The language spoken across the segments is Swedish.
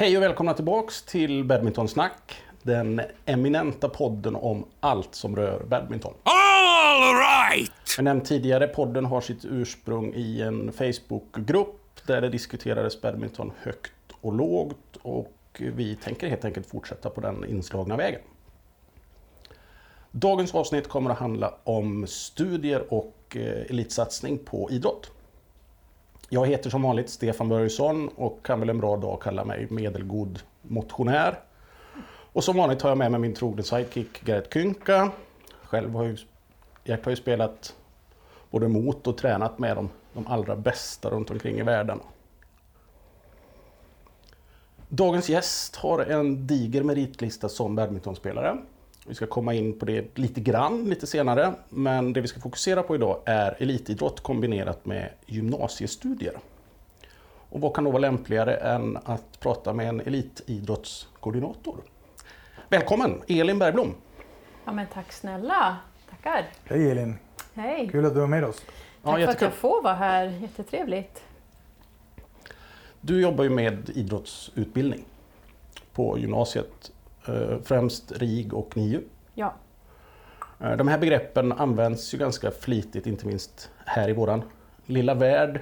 Hej och välkomna tillbaks till Badmintonsnack. Den eminenta podden om allt som rör badminton. All right! Jag nämnt tidigare, podden har sitt ursprung i en Facebookgrupp där det diskuterades badminton högt och lågt och vi tänker helt enkelt fortsätta på den inslagna vägen. Dagens avsnitt kommer att handla om studier och eh, elitsatsning på idrott. Jag heter som vanligt Stefan Börjesson och kan väl en bra dag kalla mig medelgod motionär. Och som vanligt har jag med mig min trogne sidekick Gerrit Kynka. Själv har ju, Gert har ju spelat både mot och tränat med de, de allra bästa runt omkring i världen. Dagens gäst har en diger meritlista som badmintonspelare. Vi ska komma in på det lite grann lite senare, men det vi ska fokusera på idag är elitidrott kombinerat med gymnasiestudier. Och vad kan då vara lämpligare än att prata med en elitidrottskoordinator? Välkommen Elin Bergblom! Ja men tack snälla, tackar. Hej Elin! Hej! Kul att du är med oss. Tack Ja, för att jag får vara här, jättetrevligt. Du jobbar ju med idrottsutbildning på gymnasiet, främst RIG och NIU. Ja, Eh, De här begreppen används ju ganska flitigt, inte minst här i våran lilla värld.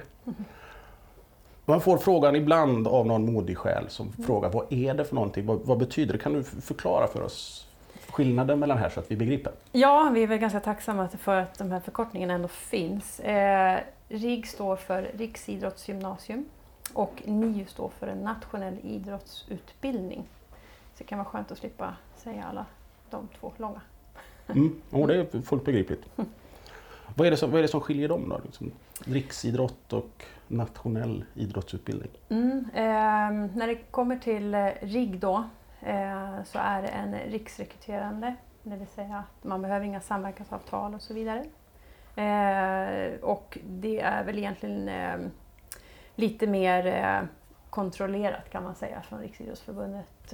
Man får frågan ibland av någon modig själ som frågar vad är det för någonting? Vad, vad betyder det? Kan du förklara för oss skillnaden mellan här så att vi begriper? ja vi är väl ganska tacksamma för att de här förkortningarna ändå finns. Eh, RIG står för Riksidrottsgymnasium och NIU står för en nationell idrottsutbildning. Så det kan vara skönt att slippa säga alla de två långa. Mm. Och det är fullt begripligt. Vad är det som, vad är det som skiljer dem då? Liksom, riksidrott och nationell idrottsutbildning? Mm, ehm, när det kommer till eh, RIG då eh, så är det en riksrekryterande, det vill säga att man behöver inga samverkansavtal och så vidare. Eh, och det är väl egentligen eh, lite mer eh, kontrollerat kan man säga från Riksidrottsförbundet.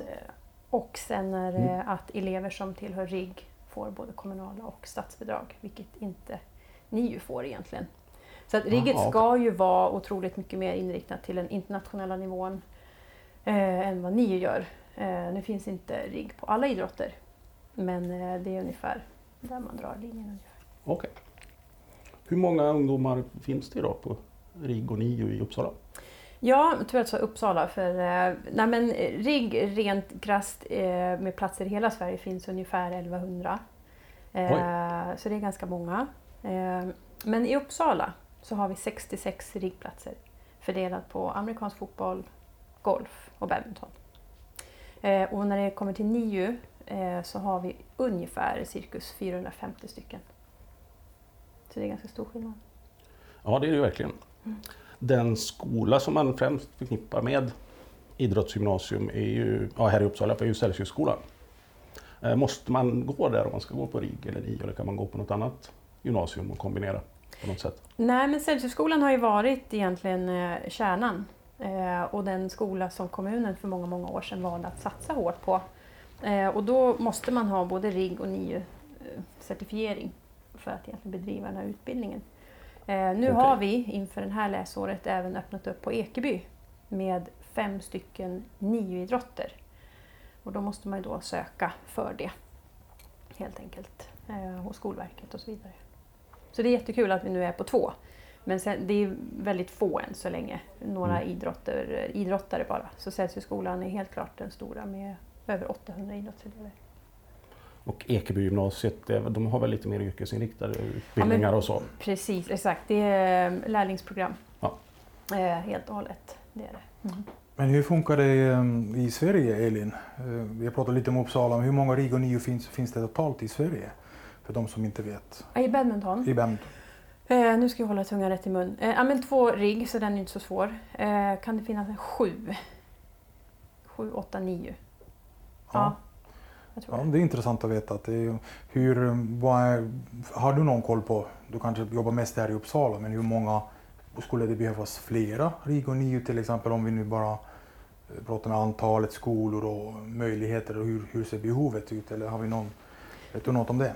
Och sen är det Mm. att elever som tillhör RIG får både kommunala och statsbidrag, vilket inte NIU får egentligen. Så att rigget ska ju vara otroligt mycket mer inriktat till den internationella nivån eh, än vad NIU gör. Eh, nu finns inte RIG på alla idrotter, men eh, det är ungefär där man drar linjen. Ungefär. Okej. Hur många ungdomar finns det idag på RIG och NIU i Uppsala? Ja, tur att jag sa Uppsala, för eh, nej, men eh, RIG rent krasst eh, med platser i hela Sverige finns ungefär 1100. Eh, så det är ganska många. Men i Uppsala så har vi 66 RIG-platser fördelat på amerikansk fotboll, golf och badminton. Och när det kommer till NIU så har vi ungefär cirkus 450 stycken. Så det är ganska stor skillnad. Ja, det är det ju verkligen. Den skola som man främst förknippar med idrottsgymnasium är ju, ja, här i Uppsala är ju Celsiusskolan. Eh, Måste man gå där om man ska gå på RIG eller NIU eller kan man gå på något annat gymnasium och kombinera på något sätt? Nej, men Celsiusskolan har ju varit egentligen eh, kärnan eh, och den skola som kommunen för många, många år sedan valde att satsa hårt på. Eh, och då måste man ha både RIG och NIU-certifiering eh, för att egentligen bedriva den här utbildningen. Eh, nu Okej. har vi inför det här läsåret även öppnat upp på Ekeby med fem stycken NIU-idrotter. Och då måste man ju då söka för det helt enkelt eh, hos Skolverket och så vidare. Så det är jättekul att vi nu är på två. Men sen, det är väldigt få än så länge. Några Mm. idrotter, idrottare bara. Så Celsiusskolan är helt klart den stora med över 800 idrottselever. Och Ekebygymnasiet, de har väl lite mer yrkesinriktade utbildningar och så? Precis, exakt. Det är eh, lärlingsprogram. Ja. Eh, helt och hållet. Det är det. Mm. Men hur funkar det um, i Sverige Elin? Uh, Vi har pratat lite om Uppsala, men hur många RIG och NIU finns, finns det totalt i Sverige? För de som inte vet. I badminton. I badminton. Eh, nu ska jag hålla tungan rätt i mun. Eh, ja, men två rigg, så den är inte så svår. Eh, kan det finnas en sju? Sju, åtta, nio. Ja, tror Ja, det. är intressant att veta. Att är, hur, är, har du någon koll på, du kanske jobbar mest här i Uppsala, men hur många skulle det behövas flera RIG och NIU till exempel om vi nu bara eh, pratar med antalet skolor och möjligheter och hur, hur ser behovet ut? Eller har vi någon, vet du något om det?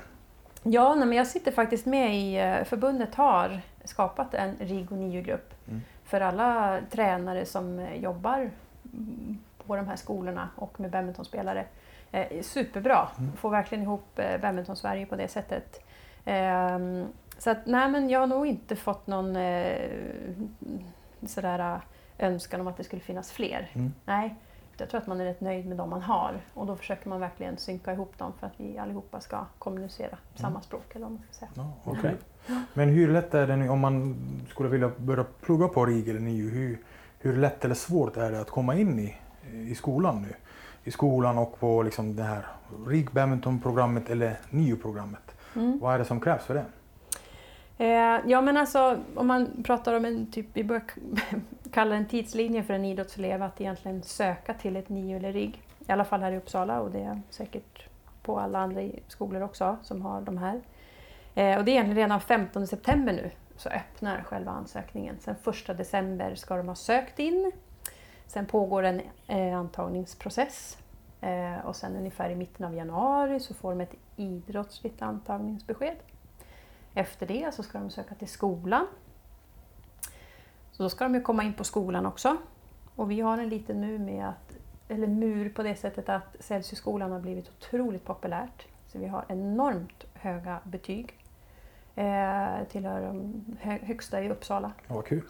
Ja, nej, men jag sitter faktiskt med i eh, förbundet har skapat en RIG och NIU-grupp Mm. för alla tränare som eh, jobbar mm, på på de här skolorna och med badmintonspelare. Eh, superbra, Mm. får verkligen ihop eh, badminton-Sverige på det sättet. Ehm, så att, nej men jag har nog inte fått någon eh, sådär eh, önskan om att det skulle finnas fler. Mm. Nej, jag tror att man är rätt nöjd med de man har och då försöker man verkligen synka ihop dem för att vi allihopa ska kommunicera samma språk eller vad man ska säga. Ja, Okej. Men hur lätt är det nu om man skulle vilja börja plugga på RIG eller NIU? Hur, hur lätt eller svårt är det att komma in i, i skolan nu? I skolan och på liksom det här RIG badmintonprogrammet eller NIU-programmet. Mm. Vad är det som krävs för det? Eh, ja men alltså om man pratar om en typ, vi börjar kalla en tidslinje för en idrottselev att egentligen söka till ett NIU eller RIG. I alla fall här i Uppsala och det är säkert på alla andra skolor också som har de här. Eh, och det är egentligen redan 15 september nu så öppnar själva ansökningen. Sen 1 december ska de ha sökt in. Sen pågår en eh, antagningsprocess. Eh, och sen ungefär i mitten av januari så får de ett idrottsligt antagningsbesked. Efter det så ska de söka till skolan. Så då ska de ju komma in på skolan också. Och vi har en liten mur med att, eller mur på det sättet att Celsiusskolan har blivit otroligt populärt. Så vi har enormt höga betyg. Eh, tillhör de högsta i Uppsala. Ja, vad kul.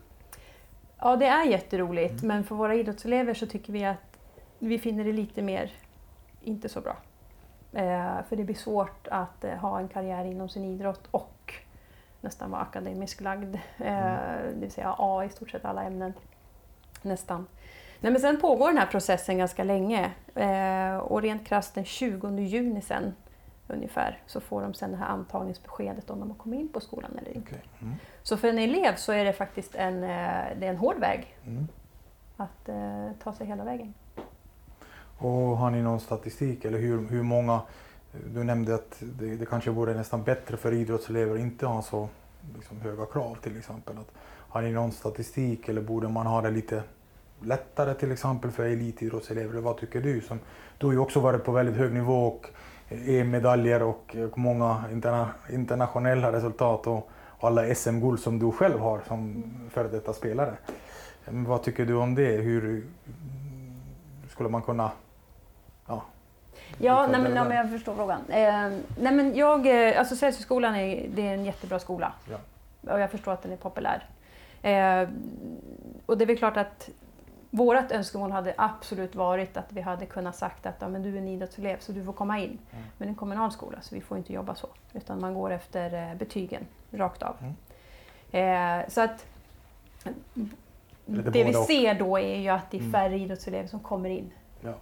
Ja, det är jätteroligt, men för våra idrottselever så tycker vi att vi finner det lite mer inte så bra. Eh, för det blir svårt att eh, ha en karriär inom sin idrott och nästan vara akademiskt lagd. Eh, det vill säga A i stort sett alla ämnen. Nästan. Nej, men sen pågår den här processen ganska länge eh, och rent krasst den 20 juni sen ungefär så får de sen det här antagningsbeskedet om de har kommit in på skolan eller inte. Okej. Mm. Så för en elev så är det faktiskt en, eh, det är en hård väg Mm. att eh, ta sig hela vägen. Och har ni någon statistik eller hur, hur många? Du nämnde att det, det kanske vore nästan bättre för idrottselever att inte ha så liksom, höga krav till exempel. Att, har ni någon statistik eller borde man ha det lite lättare till exempel för elitidrottselever? Vad tycker du? Som, du har ju också varit på väldigt hög nivå och EM-medaljer och eh, många interna, internationella resultat och alla SM-guld som du själv har som före detta spelare. Men vad tycker du om det? Hur skulle man kunna... Ja, Ja, nej, men, men jag förstår frågan. Eh, nej, men jag, eh, alltså Celsiusskolan är, det är en jättebra skola. Ja. Och jag förstår att den är populär. Eh, och det är väl klart att vårt önskemål hade absolut varit att vi hade kunnat sagt att ja, men du är en idrottselev så du får komma in. Mm. Men en kommunal skola så vi får inte jobba så. Utan man går efter eh, betygen rakt av. Mm. Eh, så att det vi ser då är ju att det är Mm. färre idrottselever som kommer in. Ja.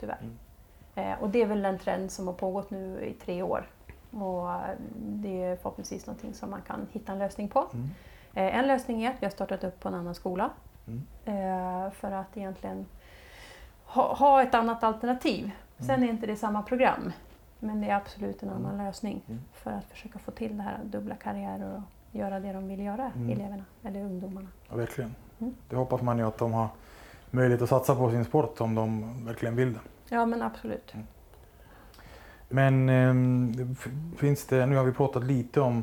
Tyvärr. Mm. Eh, och det är väl en trend som har pågått nu i tre år. Och eh, det är förhoppningsvis någonting som man kan hitta en lösning på. Mm. Eh, en lösning är att vi har startat upp på en annan skola. Mm. Eh, för att egentligen ha, ha ett annat alternativ. Sen är inte det samma program. Men det är absolut en annan lösning Mm. för att försöka få till det här dubbla karriärer och göra det de vill göra, Mm. eleverna eller ungdomarna. Ja, verkligen. Mm. Det hoppas man ju att de har möjlighet att satsa på sin sport om de verkligen vill det. Ja men absolut. Men f- finns det, nu har vi pratat lite om,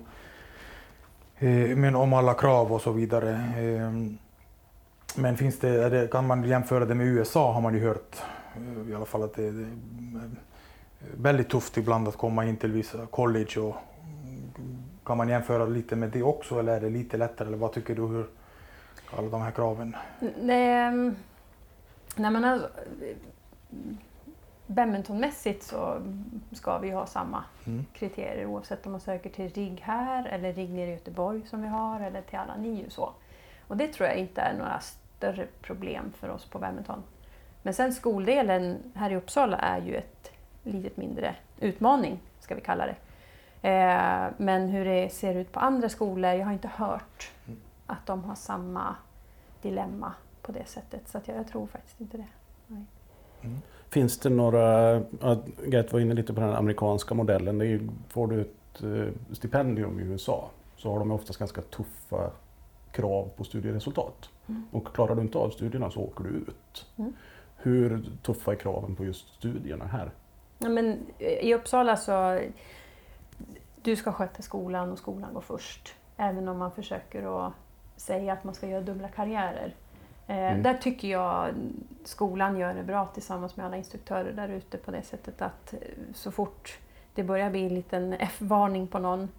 eh, men om alla krav och så vidare. Ehm, men finns det, kan man jämföra det med USA har man ju hört eh, i alla fall att det är är väldigt tufft ibland att komma in till vissa college. Och, mm, kan man jämföra lite med det också eller är det lite lättare? Eller vad tycker du hur alla de här kraven? Nej, nej men alltså, badmintonmässigt så ska vi ha samma Mm. kriterier oavsett om man söker till RIG här eller RIG nere i Göteborg som vi har eller till alla NIU så. Och det tror jag inte är några större problem för oss på badminton. Men sen skoldelen här i Uppsala är ju ett litet mindre utmaning, ska vi kalla det. Eh, men hur det ser ut på andra skolor, jag har inte hört Mm. att de har samma dilemma på det sättet. Så jag, jag tror faktiskt inte det. Finns det några, Gert var inne lite på den amerikanska modellen. Det är får du ett eh, stipendium i USA så har de oftast ganska tuffa krav på studieresultat. Mm. Och klarar du inte av studierna så åker du ut. Mm. Hur tuffa är kraven på just studierna här? Ja, men eh, I Uppsala så du ska sköta skolan och skolan går först. Även om man försöker att säga att man ska göra dubbla karriärer. Eh, Mm. Där tycker jag skolan gör det bra tillsammans med alla instruktörer där ute på det sättet att eh, så fort det börjar bli en liten F-varning på någon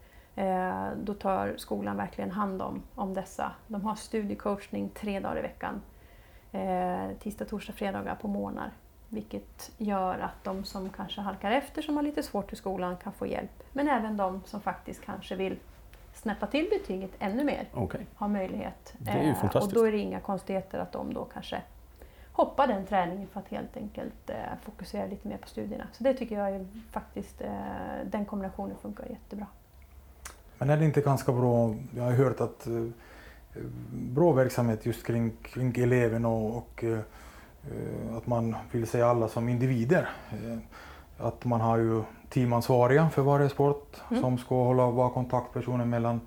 då tar skolan verkligen hand om, om dessa. De har studiecoachning tre dagar i veckan. Eh, tisdag, torsdag, fredagar på morgnar. Vilket gör att de som kanske halkar efter, som har lite svårt i skolan, kan få hjälp. Men även de som faktiskt kanske vill snäppa till betyget ännu mer Okej. har möjlighet. Det är ju Eh, fantastiskt. Och då är det inga konstigheter att de då kanske hoppar den träningen för att helt enkelt eh, fokusera lite mer på studierna. Så det tycker jag är faktiskt, eh, den kombinationen funkar jättebra. Men är det inte ganska bra, jag har hört att eh, bra verksamhet just kring, kring eleven och, och eh, att man vill se alla som individer. Eh, Att man har ju teamansvariga för varje sport Mm. som ska hålla vara kontaktpersoner mellan,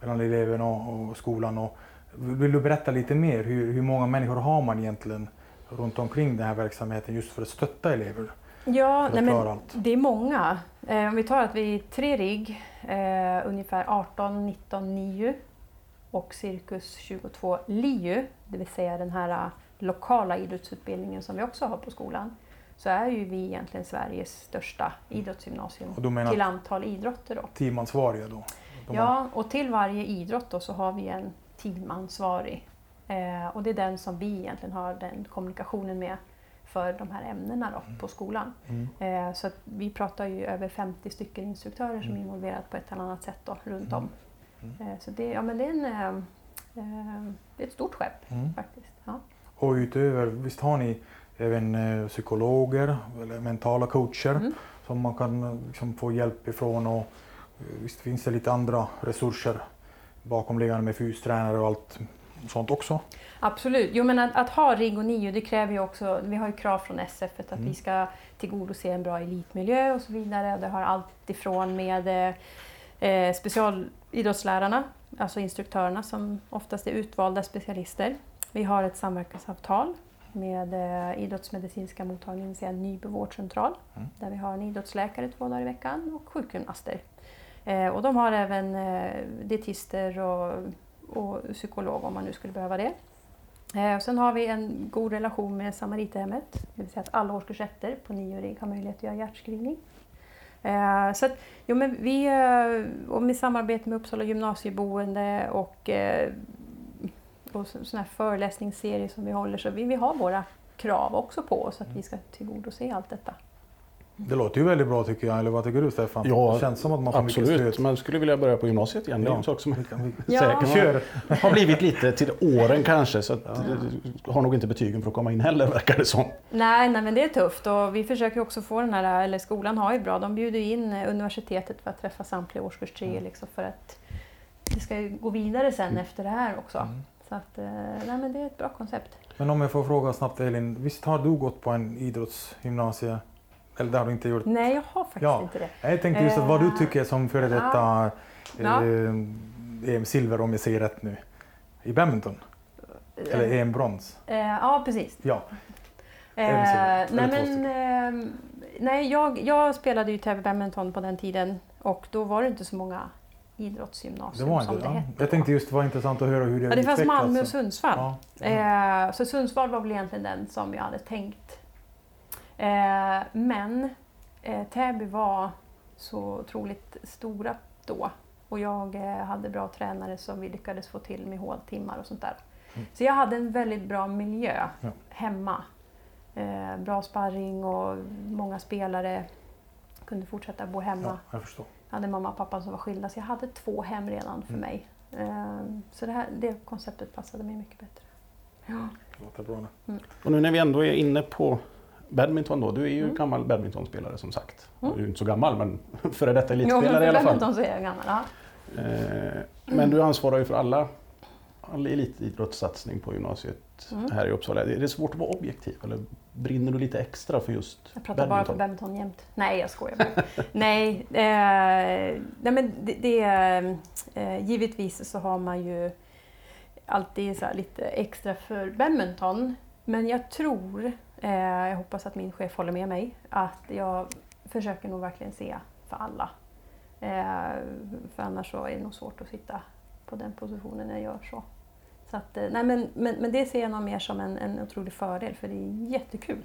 mellan eleven och, och skolan. Och, vill du berätta lite mer, hur, hur många människor har man egentligen runt omkring den här verksamheten just för att stötta elever? Ja, nej, men det är många. Eh, om vi tar att vi är tre rigg, eh, ungefär 18, 19 NIU och cirkus 22 LIU, det vill säga den här eh, lokala idrottsutbildningen som vi också har på skolan, så är ju vi egentligen Sveriges största idrottsgymnasium Och menar till antal idrotter. Då. teamansvariga då? De har- Ja, och till varje idrott då så har vi en teamansvarig. Eh, och det är den som vi egentligen har den kommunikationen med för de här ämnena då, på skolan. Mm. Eh, så vi pratar ju över 50 stycken instruktörer som är involverade på ett eller annat sätt då, runt om. Mm. Eh, så det, ja, men det, är en, eh, det är ett stort skepp Mm. faktiskt. Ja. Och utöver, visst har ni även psykologer eller mentala coacher Mm. som man kan liksom, få hjälp ifrån och visst finns det lite andra resurser bakomliggande med fystränare och allt sånt också? Absolut. Jo, men att, att ha RIG och NIO det kräver ju också, vi har ju krav från SF att Mm. vi ska tillgodose en bra elitmiljö och så vidare. Det har allt ifrån med eh, specialidrottslärarna, alltså instruktörerna som oftast är utvalda specialister. Vi har ett samverkansavtal med eh, idrottsmedicinska mottagningen, det vill säga Nyby vårdcentral, Mm. där vi har en idrottsläkare två dagar i veckan och sjukgymnaster. Eh, och de har även eh, dietister och, och psykolog om man nu skulle behöva det. Eh, sen har vi en god relation med Samaritahemmet, det vill säga att alla årskurs ettor på nio har möjlighet att göra hjärtscreening. Eh, så att, jo, men vi, eh, och med samarbete med Uppsala gymnasieboende och, eh, och så- här föreläsningsserier som vi håller, så vi, vi har våra krav också på oss att vi ska tillgodose allt detta. Det låter ju väldigt bra tycker jag, eller vad tycker du Stefan? Ja, det känns som att man får mycket Absolut, stöd. man skulle vilja börja på gymnasiet igen. Det är Ja. en sak som Ja. säkert Kör! har blivit lite till åren kanske. Så att, eh, har nog inte betygen för att komma in heller verkar det som. Nej, nej, men det är tufft och vi försöker också få den här, eller skolan har ju bra, de bjuder in eh, universitetet för att träffa samtliga årskurs tre liksom för att det ska ju gå vidare sen efter det här också. Mm. Så att, eh, nej men det är ett bra koncept. Men om jag får fråga snabbt Elin, visst har du gått på en idrottsgymnasie? Eller det har du inte gjort? Nej, jag har faktiskt Ja. inte det. Jag tänkte just att vad du Eh, tycker som före detta Ja. eh, EM-silver om jag säger rätt nu. I badminton? Eller Eh, EM-brons? eh, ja, precis. Ja. Eh, Eller nej, eller men, eh, nej jag, jag spelade ju tävling badminton på den tiden och då var det inte så många Det idrottsgymnasium var som inte det det. hette. Jag tänkte just det var intressant att höra hur det ja, det fanns. Malmö och Sundsvall. Ja. Ja. Eh, så Sundsvall var väl egentligen den som jag hade tänkt. Eh, men eh, Täby var så otroligt stora då och jag eh, hade bra tränare som vi lyckades få till med håltimmar och sånt där. Mm. Så jag hade en väldigt bra miljö Ja. hemma. Eh, bra sparring och många spelare. Kunde fortsätta bo hemma. ja, jag förstår. Jag hade mamma och pappa som var skilda så jag hade två hem redan för Mm. mig. Eh, så det, här, det konceptet passade mig mycket bättre. Ja. Det låter bra nu. Och nu när vi ändå är inne på badminton då. Du är ju Mm. gammal badmintonspelare som sagt. Mm. Du är ju inte så gammal men före detta Jo, elitspelare för i alla fall. badminton så är jag gammal. Ja. Eh, Men du ansvarar ju för alla, all elitidrottssatsning på gymnasiet Mm. här i Uppsala. Är det svårt att vara objektiv eller brinner du lite extra för just Jag pratar bara för badminton? badminton jämt. Nej, jag skojar bara. nej, eh, nej, men det, det eh, givetvis så har man ju alltid så lite extra för badminton. Men jag tror, jag hoppas att min chef håller med mig, att jag försöker nog verkligen se för alla. Eh, för annars så är det nog svårt att sitta på den positionen när jag gör så. Så att, eh, nej, men, men, men det ser jag nog mer som en, en otrolig fördel för det är jättekul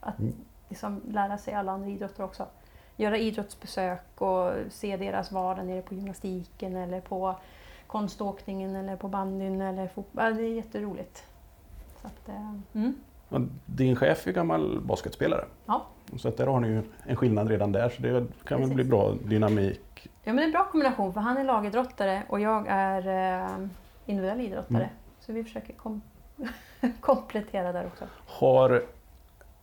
att Mm. liksom, lära sig alla andra idrotter också. Göra idrottsbesök och se deras vardag nere på gymnastiken eller på konståkningen eller på bandyn eller fotboll. Det är jätteroligt. Så att, eh, mm. Och Din chef är gammal basketspelare. Ja. Så att där har ni ju en skillnad redan där, så det kan väl Precis. bli bra dynamik. Ja, men det är en bra kombination för han är lagidrottare och jag är eh, individuell idrottare. Mm. Så vi försöker kom komplettera där också. Har,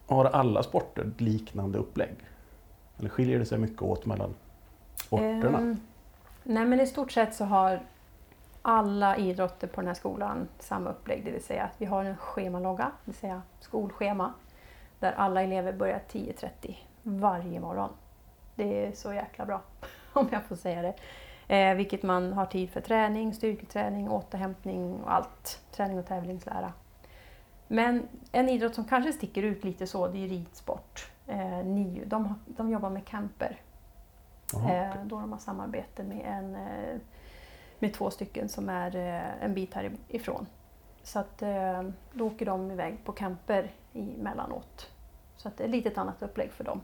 har alla sporter liknande upplägg? Eller skiljer det sig mycket åt mellan sporterna? Ehm, nej men i stort sett så har alla idrotter på den här skolan samma upplägg. Det vill säga att vi har en schemalogga, det vill säga skolschema. Där alla elever börjar 10.30 varje morgon. Det är så jäkla bra, om jag får säga det. Eh, vilket man har tid för träning, styrketräning, återhämtning och allt. Träning och tävlingslära. Men en idrott som kanske sticker ut lite så, det är ridsport. Eh, NIU, de, de jobbar med camper. Jaha, Eh, då de har samarbete med, en, eh, med två stycken som är eh, en bit härifrån. Så att, eh, då åker de iväg på camper emellanåt. Så att det är lite ett annat upplägg för dem.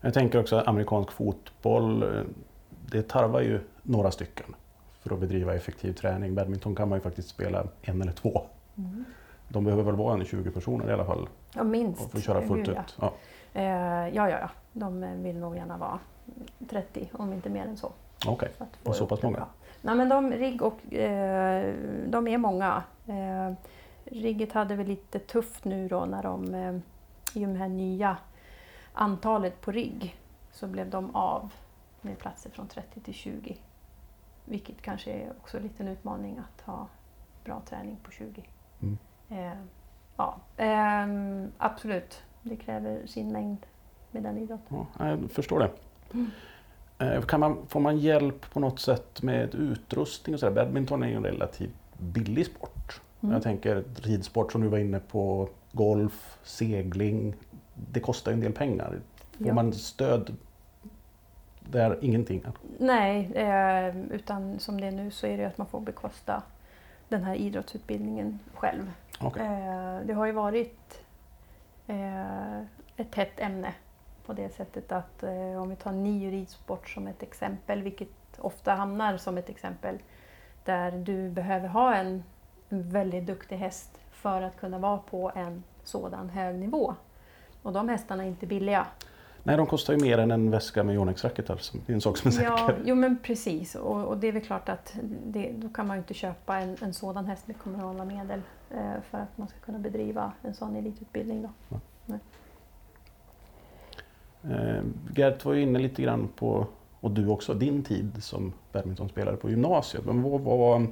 Jag tänker också amerikansk fotboll, eh, det tarvar ju några stycken för att bedriva effektiv träning. Badminton kan man ju faktiskt spela en eller två. De behöver väl vara en 20 personer i alla fall Ja, minst. för att köra fullt Gud, ja. ut. Ja. Eh, ja, ja, ja. De vill nog gärna vara 30, om inte mer än så. Okej, Och så pass många? bra. Nej, men de, RIG och, eh, de är många. Eh, Rigget hade väl lite tufft nu då när de, eh, i och med det här nya antalet på RIG, så blev de av med platser från 30 till 20. Vilket kanske är också en liten utmaning att ha bra träning på 20. Mm. Eh, ja, ehm, absolut. Det kräver sin mängd med den idrotten. Ja, jag förstår det. Mm. Eh, Kan man, får man hjälp på något sätt med utrustning? Och så där? Badminton är ju en relativt billig sport. Mm. Jag tänker ridsport som du var inne på, golf, segling. Det kostar ju en del pengar. Får Ja. man stöd där? Ingenting? Nej, eh, utan som det är nu så är det att man får bekosta den här idrottsutbildningen själv. Okej. Eh, det har ju varit ett hett ämne på det sättet att eh, om vi tar NIU ridsport som ett exempel, vilket ofta hamnar som ett exempel, där du behöver ha en väldigt duktig häst för att kunna vara på en sådan hög nivå. Och de hästarna är inte billiga. Nej, de kostar ju mer än en väska med Yonex-racketar. så Det är en sak som är säker. Ja, jo men precis. Och, och det är väl klart att det, då kan man ju inte köpa en, en sådan häst med kommunala medel eh, för att man ska kunna bedriva en sån elitutbildning. Då. Eh, Gert var ju inne lite grann på, och du också, din tid som badmintonspelare på gymnasiet. Men vad vad,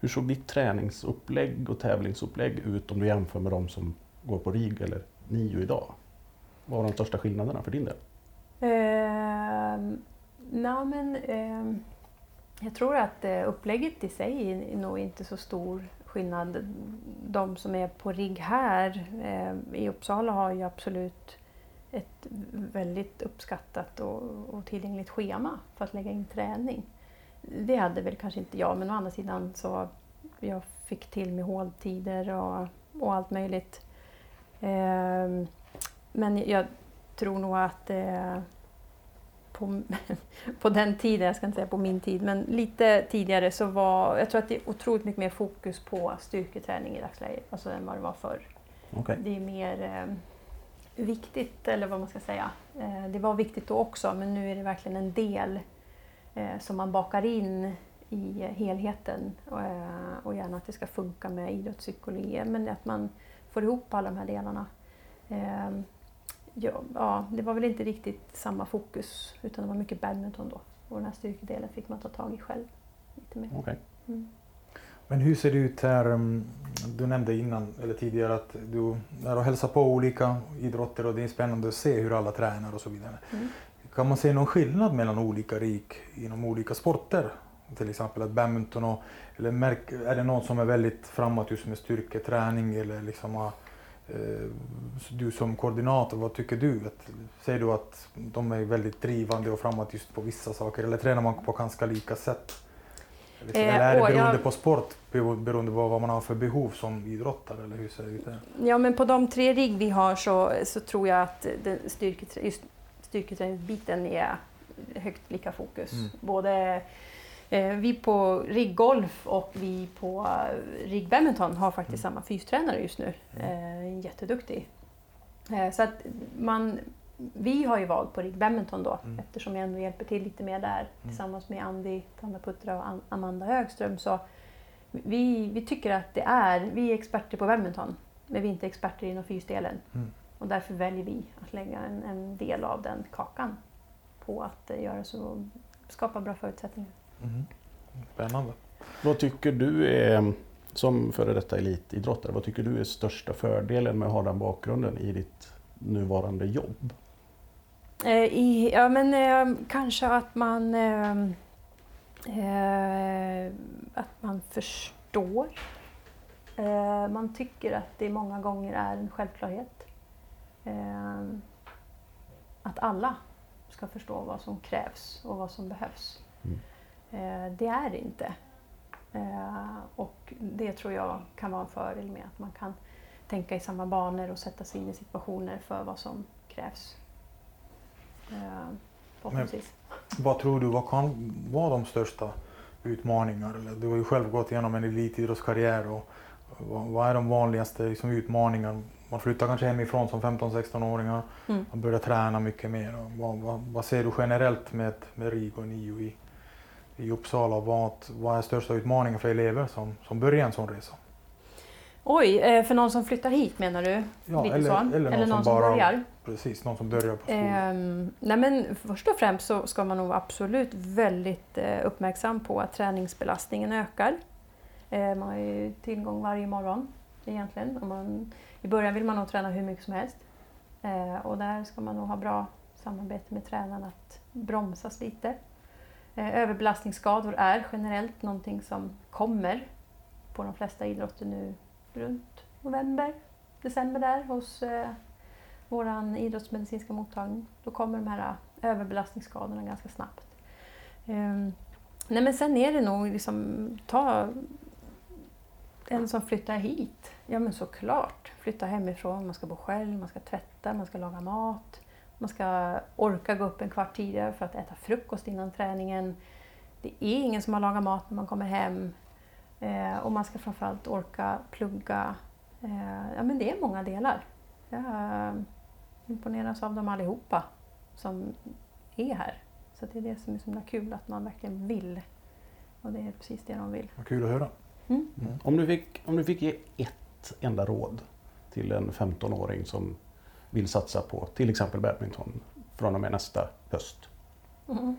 hur såg ditt träningsupplägg och tävlingsupplägg ut om du jämför med de som går på RIG eller NIO idag? Vad var de största skillnaderna för din del? Eh, na, men, eh, jag tror att eh, upplägget i sig är nog inte så stor skillnad. De som är på RIG här eh, i Uppsala har ju absolut ett väldigt uppskattat och, och tillgängligt schema för att lägga in träning. Det hade väl kanske inte jag, men å andra sidan så jag fick till med håltider och, och allt möjligt. Eh, men jag tror nog att eh, på, på den tiden, jag ska inte säga på min tid, men lite tidigare så var, jag tror att det är otroligt mycket mer fokus på styrketräning i dagsläget, alltså än vad det var förr. Okej. Det är mer eh, viktigt, eller vad man ska säga. Eh, det var viktigt då också, men nu är det verkligen en del eh, som man bakar in i helheten. Eh, och gärna att det ska funka med idrottspsykologi, men att man får ihop alla de här delarna. Eh, ja, det var väl inte riktigt samma fokus, utan det var mycket badminton då. Och den här styrkedelen fick man ta tag i själv. Lite mer. Okej. Mm. Men hur ser det ut här? um, Du nämnde innan eller tidigare att du är och hälsar på olika idrotter och det är spännande att se hur alla tränar och så vidare. Mm. Kan man se någon skillnad mellan olika rik inom olika sporter? Till exempel att badminton och, eller märk, är det någon som är väldigt framåt just med styrketräning eller liksom har, eh, du som koordinator, vad tycker du? Att, säger du att de är väldigt drivande och framåt just på vissa saker eller tränar man på ganska lika sätt? Eh, eller är det beroende jag- på sport, bero- beroende på vad man har för behov som idrottare? Eller hur ser det ut? Ja, men på de tre rigg vi har så, så tror jag att den styrketrä, styrketräningsbiten är högt lika fokus. Mm. Både eh, vi på riggolf och vi på eh, rigg badminton har faktiskt Mm. samma fystränare just nu. Eh, jätteduktig. Eh, så att man, vi har ju valt på rigg badminton då Mm. eftersom jag ändå hjälper till lite mer där tillsammans med Andy Tandaputra och An- Amanda Högström. Så vi, vi tycker att det är, vi är experter på badminton men vi är inte experter inom fysdelen. Mm. Och därför väljer vi att lägga en, en del av den kakan på att eh, göra så, skapa bra förutsättningar. Mhm. Spännande. Vad tycker du är, som före detta elitidrottare, vad tycker du är största fördelen med att ha den bakgrunden i ditt nuvarande jobb? Eh, i, ja, men eh, kanske att man eh, att man förstår. Man tycker att det många gånger är en självklarhet. Att alla ska förstå vad som krävs och vad som behövs. Mm. Det är det inte. Och det tror jag kan vara en fördel med att man kan tänka i samma banor och sätta sig in i situationer för vad som krävs. Eh, förhoppningsvis. Vad tror du, vad kan vara de största utmaningar? Du har ju själv gått igenom en elitidrottskarriär. Och, vad, vad är de vanligaste liksom, utmaningarna? Man flyttar kanske hemifrån som 15-16-åringar. Mm. Man börjar träna mycket mer. Och vad, vad, vad ser du generellt med, med RIG och NIO i, i Uppsala? Vad, vad är största utmaningen för elever som, som börjar en sån resa? Oj, eh, för någon som flyttar hit menar du? Ja, Lite eller- så? eller någon som som bara- börjar? Precis, någon som börjar på skolan. Nej men först och främst så ska man nog vara absolut väldigt eh, uppmärksam på att träningsbelastningen ökar. Eh, man har ju tillgång varje morgon egentligen. Och man, I början vill man nog träna hur mycket som helst. Eh, och där ska man nog ha bra samarbete med tränaren att bromsas lite. Eh, överbelastningsskador är generellt någonting som kommer på de flesta idrotter nu runt november, december där hos eh, vår idrottsmedicinska mottagning. Då kommer de här eh, överbelastningsskadorna ganska snabbt. Ehm, nej men sen är det nog liksom, ta en som flyttar hit. Ja men såklart, flytta hemifrån, man ska bo själv, man ska tvätta, man ska laga mat. Man ska orka gå upp en kvart tidigare för att äta frukost innan träningen. Det är ingen som har lagat mat när man kommer hem. Eh, och man ska framförallt orka plugga. Eh, ja men det är många delar. Jag imponeras av dem allihopa som är här. Så det är det som är så himla kul, att man verkligen vill. Och det är precis det de vill. Vad kul att höra. Mm. Om du, fick, om du fick ge ett enda råd till en 15-åring som vill satsa på till exempel badminton från och med nästa höst. Mm.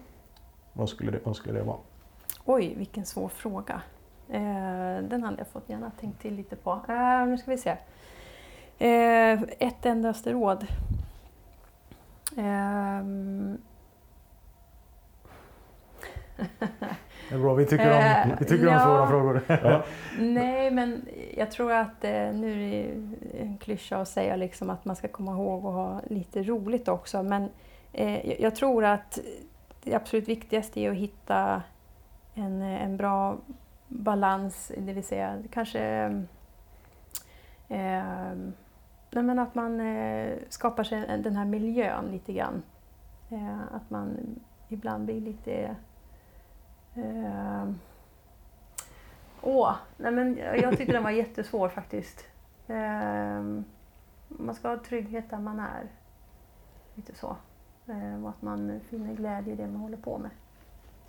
Vad skulle det, vad skulle det vara? Oj, vilken svår fråga. Eh, den hade jag fått gärna tänkt till lite på. Eh, nu ska vi se. Eh, ett endaste råd. Det är bra, vi tycker om, vi tycker om ja. svåra frågor. Ja. nej, men jag tror att nu är det en klyscha att säga liksom att man ska komma ihåg att ha lite roligt också. Men jag- jag tror att det absolut viktigaste är att hitta en, en bra balans, det vill säga kanske eh, nej men att man eh, skapar sig den här miljön lite grann. Eh, att man ibland blir lite eh, Åh, nej men jag tyckte den var jättesvår faktiskt. Eh, man ska ha trygghet där man är. Lite så. Eh, och att man finner glädje i det man håller på med.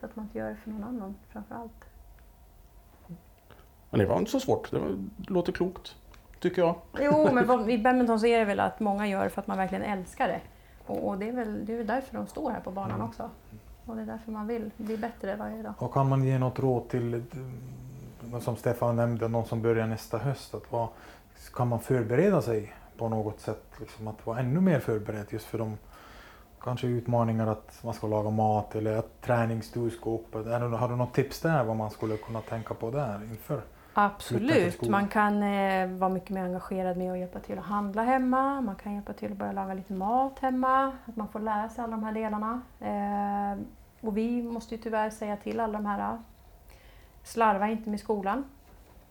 Så att man inte gör det för någon annan framför allt. Men det var inte så svårt. Det var, låter klokt, tycker jag. Jo, men vad- i badminton så är det väl att många gör för att man verkligen älskar det. Och, och det, är väl, det är väl därför de står här på banan Mm. också. Och det är därför man vill bli bättre varje dag. Och kan man ge något råd till, eh, som Stefan nämnde, någon som börjar nästa höst? Att vad, kan man förbereda sig på något sätt? Liksom att vara ännu mer förberedd just för de kanske utmaningar att man ska laga mat eller att träningsstor ska upp. Har du något tips där vad man skulle kunna tänka på där inför? Absolut, man kan eh, vara mycket mer engagerad med att hjälpa till att handla hemma. Man kan hjälpa till att börja laga lite mat hemma. Att man får lära sig alla de här delarna. Eh, och vi måste ju tyvärr säga till alla de här Slarva inte med skolan.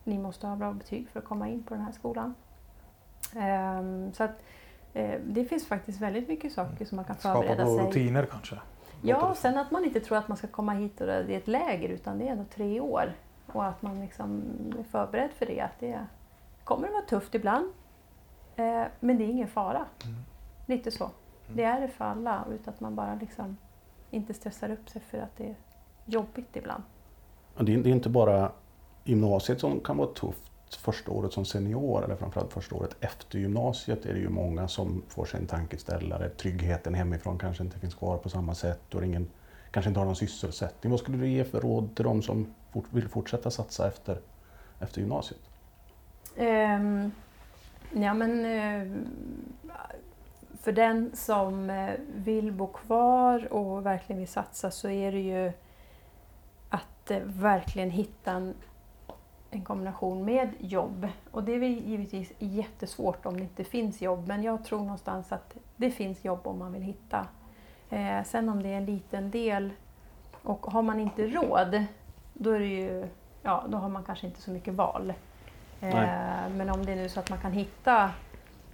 Ni måste ha bra betyg för att komma in på den här skolan. Ehm, så att, eh, det finns faktiskt väldigt mycket saker som man kan Skapa förbereda sig. rutiner kanske? Ja, och sen att man inte tror att man ska komma hit och det är ett läger utan det är ändå tre år. Och att man liksom är förberedd för det. Att det kommer att vara tufft ibland. Eh, men det är ingen fara. Mm. Lite så. Det är det för alla. Utan att man bara liksom inte stressar upp sig för att det är jobbigt ibland. Och Det är, det är inte bara gymnasiet som kan vara tufft första året som senior eller framförallt första året efter gymnasiet är det ju många som får sig en tankeställare. Tryggheten hemifrån kanske inte finns kvar på samma sätt och ingen, kanske inte har någon sysselsättning. Vad skulle du ge för råd till de som fort, vill fortsätta satsa efter, efter gymnasiet? Um, ja, men, uh, för den som eh, vill bo kvar och verkligen vill satsa så är det ju att eh, verkligen hitta en, en kombination med jobb. Och det är väl givetvis jättesvårt om det inte finns jobb men jag tror någonstans att det finns jobb om man vill hitta. Eh, sen om det är en liten del och har man inte råd då är det ju, ja då har man kanske inte så mycket val. Eh, Men om det är nu så att man kan hitta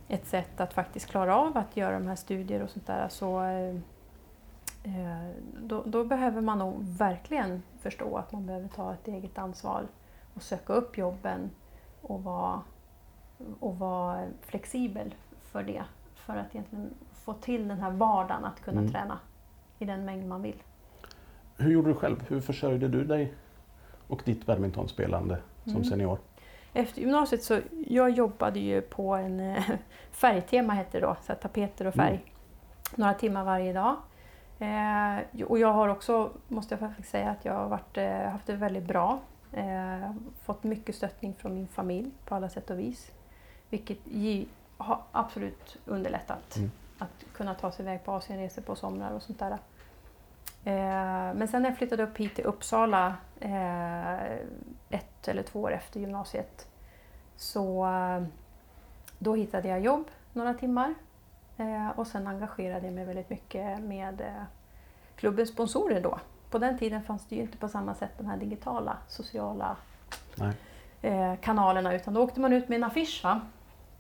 ett sätt att faktiskt klara av att göra de här studier och sånt där så eh, eh, då, då behöver man nog verkligen förstå att man behöver ta ett eget ansvar och söka upp jobben och vara, och vara flexibel för det. För att egentligen få till den här vardagen att kunna Mm. träna i den mängd man vill. Hur gjorde du själv? Hur försörjde du dig och ditt badmintonspelande som Mm. senior? Efter gymnasiet så jag jobbade ju på en eh, färgtema hette det då, så tapeter och färg. Mm. Några timmar varje dag. Eh, och jag har också, måste jag faktiskt säga, att jag har varit, eh, haft det väldigt bra. Eh, fått mycket stöttning från min familj på alla sätt och vis. Vilket har absolut underlättat Mm. att kunna ta sig iväg på Asienresor på somrar och sånt där. Eh, men sen när jag flyttade upp hit till Uppsala eh, ett eller två år efter gymnasiet så eh, då hittade jag jobb några timmar och sen engagerade jag mig väldigt mycket med klubbens sponsorer då. På den tiden fanns det ju inte på samma sätt de här digitala sociala Nej. kanalerna utan då åkte man ut med en affisch va?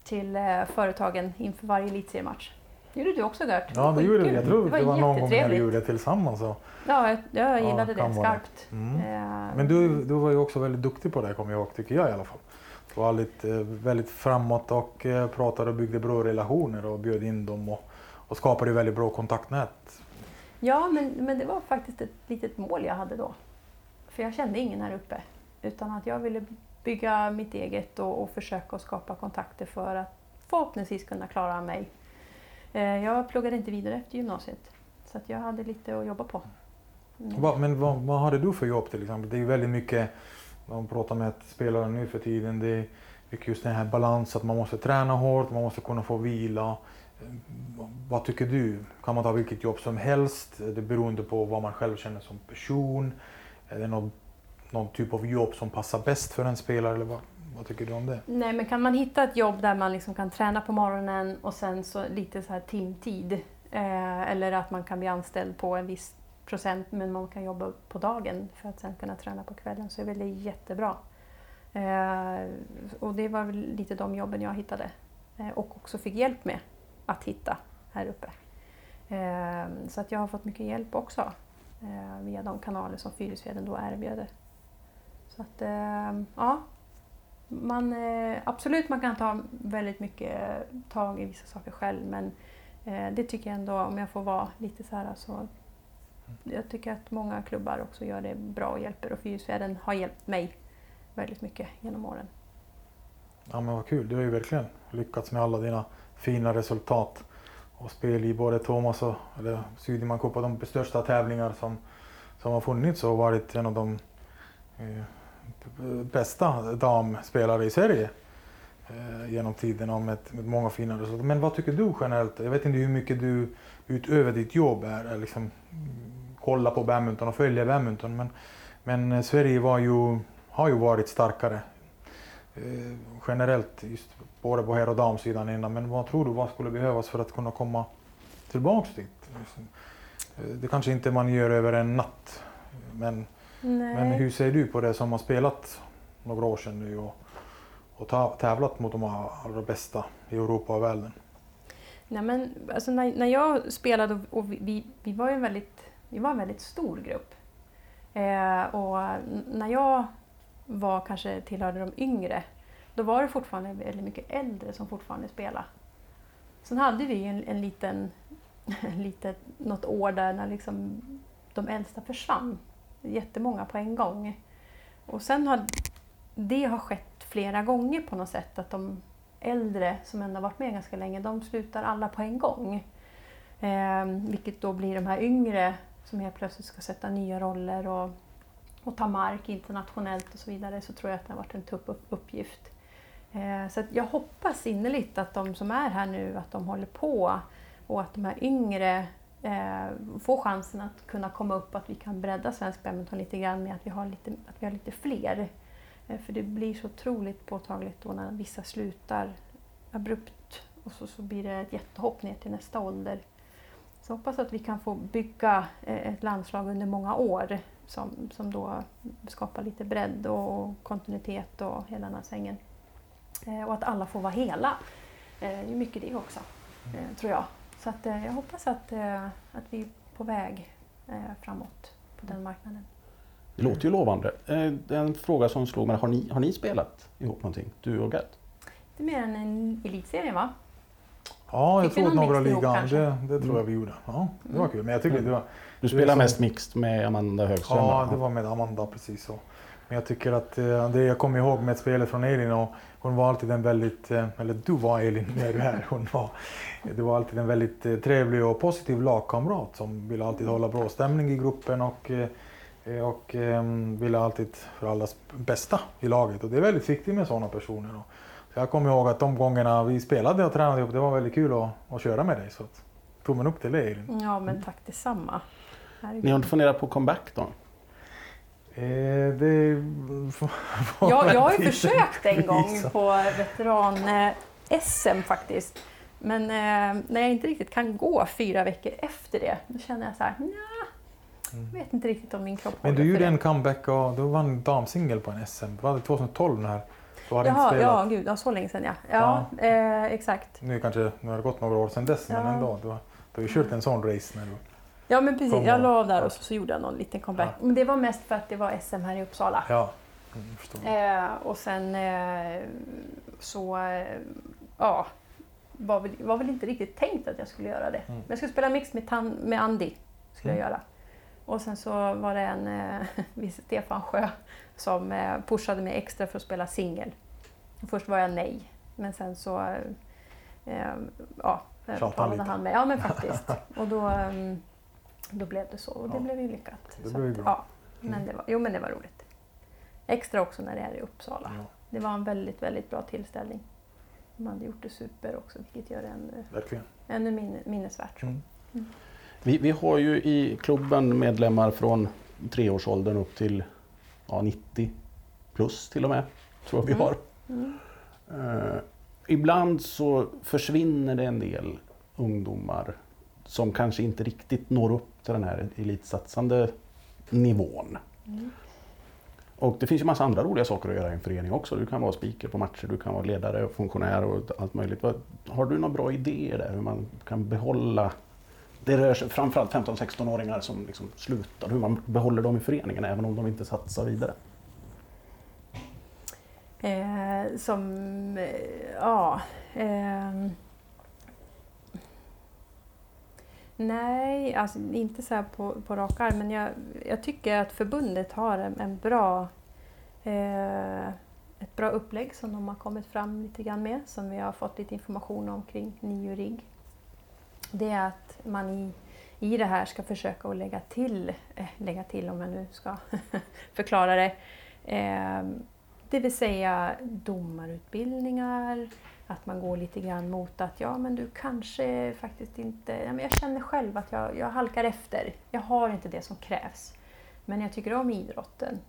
till företagen inför varje elitseriematch. Det gjorde du också Gert. Ja, det gjorde vi. Jag tror det det var någon gång vi jättetrevligt. gjorde det tillsammans. Så. Ja, jag, jag Ja, gillade kan det skarpt. Mm. Eh, Men du, du var ju också väldigt duktig på det kommer jag ihåg, tycker jag i alla fall. Du var lite, eh, väldigt framåt och eh, pratade och byggde bra relationer och bjöd in dem och, och skapade väldigt bra kontaktnät. Ja, men, men det var faktiskt ett litet mål jag hade då. För jag kände ingen här uppe. Utan att jag ville bygga mitt eget och, och försöka skapa kontakter för att förhoppningsvis kunna klara mig. Eh, jag pluggade inte vidare efter gymnasiet. Så att jag hade lite att jobba på. Mm. Va, men vad, vad hade du för jobb till exempel? Det är ju väldigt mycket, man pratar med spelare nu för tiden, det är mycket just den här balansen, att man måste träna hårt, man måste kunna få vila. Vad tycker du? Kan man ta vilket jobb som helst? Det beroende på vad man själv känner som person. Är det någon, någon typ av jobb som passar bäst för en spelare? Eller vad, vad tycker du om det? Nej, men kan man hitta ett jobb där man liksom kan träna på morgonen och sen så lite så här timtid. Eh, eller att man kan bli anställd på en viss procent men man kan jobba på dagen för att sen kunna träna på kvällen så är väl det jättebra. Eh, och det var väl lite de jobben jag hittade. Eh, och också fick hjälp med att hitta här uppe. Eh, så att jag har fått mycket hjälp också eh, via de kanaler som Fyrisveden då erbjöd. Så att, eh, ja, man, eh, absolut man kan ta väldigt mycket tag i vissa saker själv men eh, det tycker jag ändå, om jag får vara lite så här så jag tycker att många klubbar också gör det bra och hjälper och Fyrisfjärden har hjälpt mig väldigt mycket genom åren. Ja men vad kul, du har ju verkligen lyckats med alla dina fina resultat och spel i både Thomas och eller Sydman Cup och de största tävlingar som, som har funnits och varit en av de eh, bästa damspelare i Sverige eh, genom tiderna med, med många fina resultat. Men vad tycker du generellt? Jag vet inte hur mycket du utöver ditt jobb är, är liksom, mm, kolla på badminton och följa badminton men, men eh, Sverige var ju, har ju varit starkare eh, generellt, just både på herr och damsidan innan. Men vad tror du, vad skulle behövas för att kunna komma tillbaks dit? Eh, det kanske inte man gör över en natt, men Nej. Men hur ser du på det som har spelat några år sedan nu och, och tävlat mot de allra bästa i Europa och världen? Nej, men, alltså, när, när jag spelade, och, och vi- vi, var ju en väldigt, vi var en väldigt stor grupp. Eh, och när jag var kanske tillhörde de yngre, då var det fortfarande väldigt mycket äldre som fortfarande spelade. Sen hade vi en, en liten, en litet, något år där när liksom de äldsta försvann. Jättemånga på en gång. Och sen har det har skett flera gånger på något sätt att de äldre som ändå varit med ganska länge, de slutar alla på en gång. Eh, vilket då blir de här yngre som helt plötsligt ska sätta nya roller och, och ta mark internationellt och så vidare. Så tror jag att det har varit en tuff uppgift. Eh, så att jag hoppas innerligt att de som är här nu, att de håller på och att de här yngre eh, får chansen att kunna komma upp, att vi kan bredda svensk badminton lite grann med att vi har lite, att vi har lite fler. Eh, För det blir så otroligt påtagligt då när vissa slutar abrupt och så, så blir det ett jättehopp ner till nästa ålder. Så hoppas att vi kan få bygga eh, ett landslag under många år som, som då skapar lite bredd och kontinuitet och hela den här svängen. Eh, Och att alla får vara hela. Eh, Det är ju mycket det också, eh, tror jag. Så att, eh, jag hoppas att, eh, att vi är på väg eh, framåt på den marknaden. Det låter ju lovande. Eh, En fråga som slog mig, har ni, har ni spelat ihop någonting? Du och Gert? Det är mer än en elitserie va? Ja, jag någon några ligan, kanske? det, det tror jag Mm. vi gjorde. Ja, det var Mm. kul. Men jag tycker det var, Du spelar som- mest mixed med Amanda Högström? Ja, det var med Amanda precis så. Men jag tycker att det jag kommer ihåg med spelet från Elin och hon var alltid en väldigt, eh, eller du var Elin när du är här, hon var, du var alltid en väldigt eh, trevlig och positiv lagkamrat som ville alltid hålla bra stämning i gruppen och, eh, och eh, ville alltid för allas bästa i laget. Och det är väldigt viktigt med sådana personer. Så jag kommer ihåg att de gångerna vi spelade och tränade ihop, det var väldigt kul att, att köra med dig. Så att, tummen upp till dig Elin. Ja, men tack detsamma. Herregud. Ni har inte funderat på comeback då? Eh, det Jag, jag har ju försökt en gång på veteran-SM faktiskt. Men eh, när jag inte riktigt kan gå fyra veckor efter det, då känner jag så här, nja, jag vet inte riktigt om min kropp Mm. Men du gjorde en comeback och du vann damsingel på en SM. Var det 2012 när du hade inte Jaha, spelat? ja, gud, ja, så länge sedan ja. Ja, Eh, exakt. Nu kanske nu har det gått några år sedan dess, men Ja. ändå. Du har, du har ju kört en sån race när du... Ja, men precis. Jag la av där och så, så gjorde jag någon liten comeback. Men det var mest för att det var SM här i Uppsala. Ja. Eh, och sen eh, så, eh, ja, var väl, var väl inte riktigt tänkt att jag skulle göra det. Mm. Men jag skulle spela mix med, tan, med Andy. Skulle Mm. jag göra. Och sen så var det en eh, viss Stefan Sjö som eh, pushade mig extra för att spela singel. Först var jag nej, men sen så eh, eh, ja, han talade lite. han mig. Ja, men faktiskt. Och då, eh, då blev det så och det Ja. blev ju lyckat. Det blev att, bra. Ja, men Mm. det var, jo, men det var roligt. Extra också när det är i Uppsala. Ja, Det var en väldigt, väldigt bra tillställning. De hade gjort det super också, vilket gör det ännu, verkligen. ännu min, minnesvärt. Mm. Vi, vi har ju i klubben medlemmar från treårsåldern upp till ja, 90 plus till och med. Tror jag vi Mm. har. Mm. Eh, ibland så försvinner det en del ungdomar som kanske inte riktigt når upp till den här elitsatsande nivån. Mm. Och det finns ju massa andra roliga saker att göra i en förening också. Du kan vara speaker på matcher, du kan vara ledare och funktionär och allt möjligt. Har du några bra idéer där hur man kan behålla det rör sig framförallt 15-16-åringar som liksom slutar, hur man behåller dem i föreningen även om de inte satsar vidare. Eh, som, eh, ja... ehm. Nej, alltså inte så här på, på rak arm, men jag, jag tycker att förbundet har en, en bra... Eh, ett bra upplägg som de har kommit fram lite grann med, som vi har fått lite information om kring NIO RIG. Det är att man i, i det här ska försöka att lägga till, eh, lägga till om jag nu ska förklara det, eh, det vill säga domarutbildningar, att man går lite grann mot att ja men du kanske faktiskt inte, ja, men jag känner själv att jag, jag halkar efter. Jag har inte det som krävs. Men jag tycker om idrotten.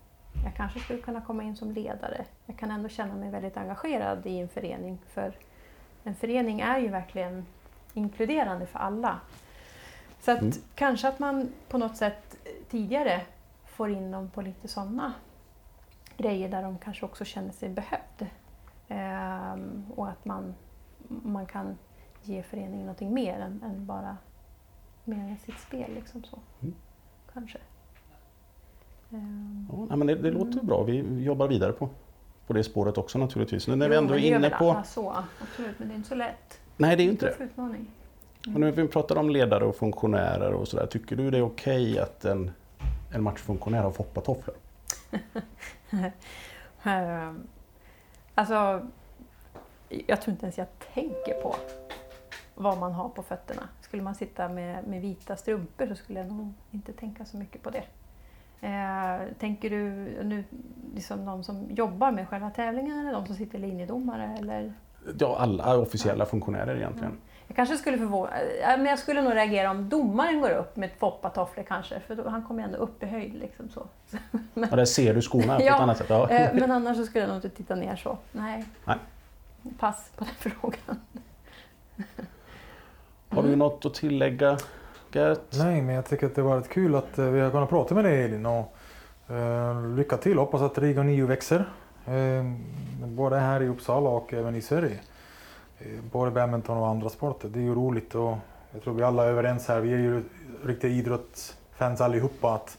Jag kanske skulle kunna komma in som ledare. Jag kan ändå känna mig väldigt engagerad i en förening. För en förening är ju verkligen inkluderande för alla. Så att Mm. kanske att man på något sätt tidigare får in dem på lite sådana grejer där de kanske också känner sig behövd. Ehm, och att man, man kan ge föreningen någonting mer än, än bara mer än sitt spel. Liksom så. Mm. Kanske. Ehm, Ja, nej, men det, det låter bra. Vi jobbar vidare på, på det spåret också naturligtvis. Nu när vi jo, ändå men är inne på... alla Så, absolut, men det är inte så lätt. Nej, det är ju inte det. Utmaning. Och nu när vi pratar om ledare och funktionärer och sådär. Tycker du det är okej att en, en matchfunktionär har foppatofflor? Alltså, jag tror inte ens jag tänker på vad man har på fötterna. Skulle man sitta med, med vita strumpor så skulle jag nog inte tänka så mycket på det. Eh, tänker du nu liksom de som jobbar med själva tävlingen eller de som sitter linjedomare? Eller? Ja, alla officiella funktionärer egentligen. Jag kanske skulle förvåna, men jag skulle nog reagera om domaren går upp med ett foppatofflor kanske, för då, han kommer ändå upp i höjd. Liksom så. Ja, där ser du skorna på Ja, ett annat sätt. Ja. Eh, Men annars så skulle jag nog inte titta ner så. Nej. Nej. Pass på den frågan. Har du något att tillägga Gert? Nej, men jag tycker att det har varit kul att eh, vi har kunnat prata med dig Elin. Och, eh, lycka till, hoppas att Riga 9 växer. Eh, både här i Uppsala och även i Sverige. Eh, både badminton och andra sporter. Det är ju roligt och jag tror vi alla är överens här. Vi är ju riktiga idrottsfans allihopa. Att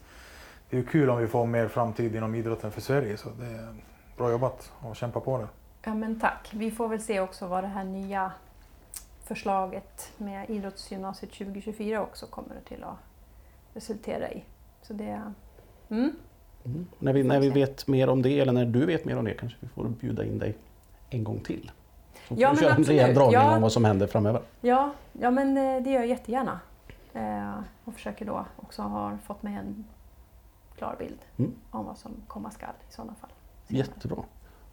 det är ju kul om vi får mer framtid inom idrotten för Sverige. Så det är bra jobbat och kämpa på det. Ja men tack. Vi får väl se också vad det här nya förslaget med idrottsgymnasiet 2024 också kommer till att resultera i. Så det... Mm. Mm. När, vi, när vi vet mer om det, eller när du vet mer om det, kanske vi får bjuda in dig en gång till. Så Ja, vi men köra en absolut. rejäl dragning Ja. om vad som händer framöver. Ja, ja, men eh, det gör jag jättegärna. Eh, och försöker då också ha fått med en klar bild Mm. om vad som komma skall i sådana fall. Jättebra.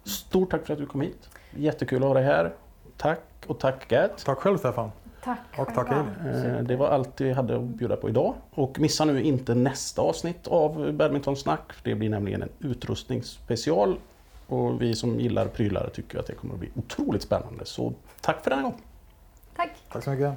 Stort tack för att du kom hit. Jättekul att ha dig här. Tack och tack Gert. Tack själv Stefan. Tack Och tack. Elin. Eh, Det var allt vi hade att bjuda på idag. Och missa nu inte nästa avsnitt av Badmintonsnack. Det blir nämligen en utrustningsspecial. Och vi som gillar prylar tycker att det kommer att bli otroligt spännande. Så tack för den här gången. Tack! Tack så mycket.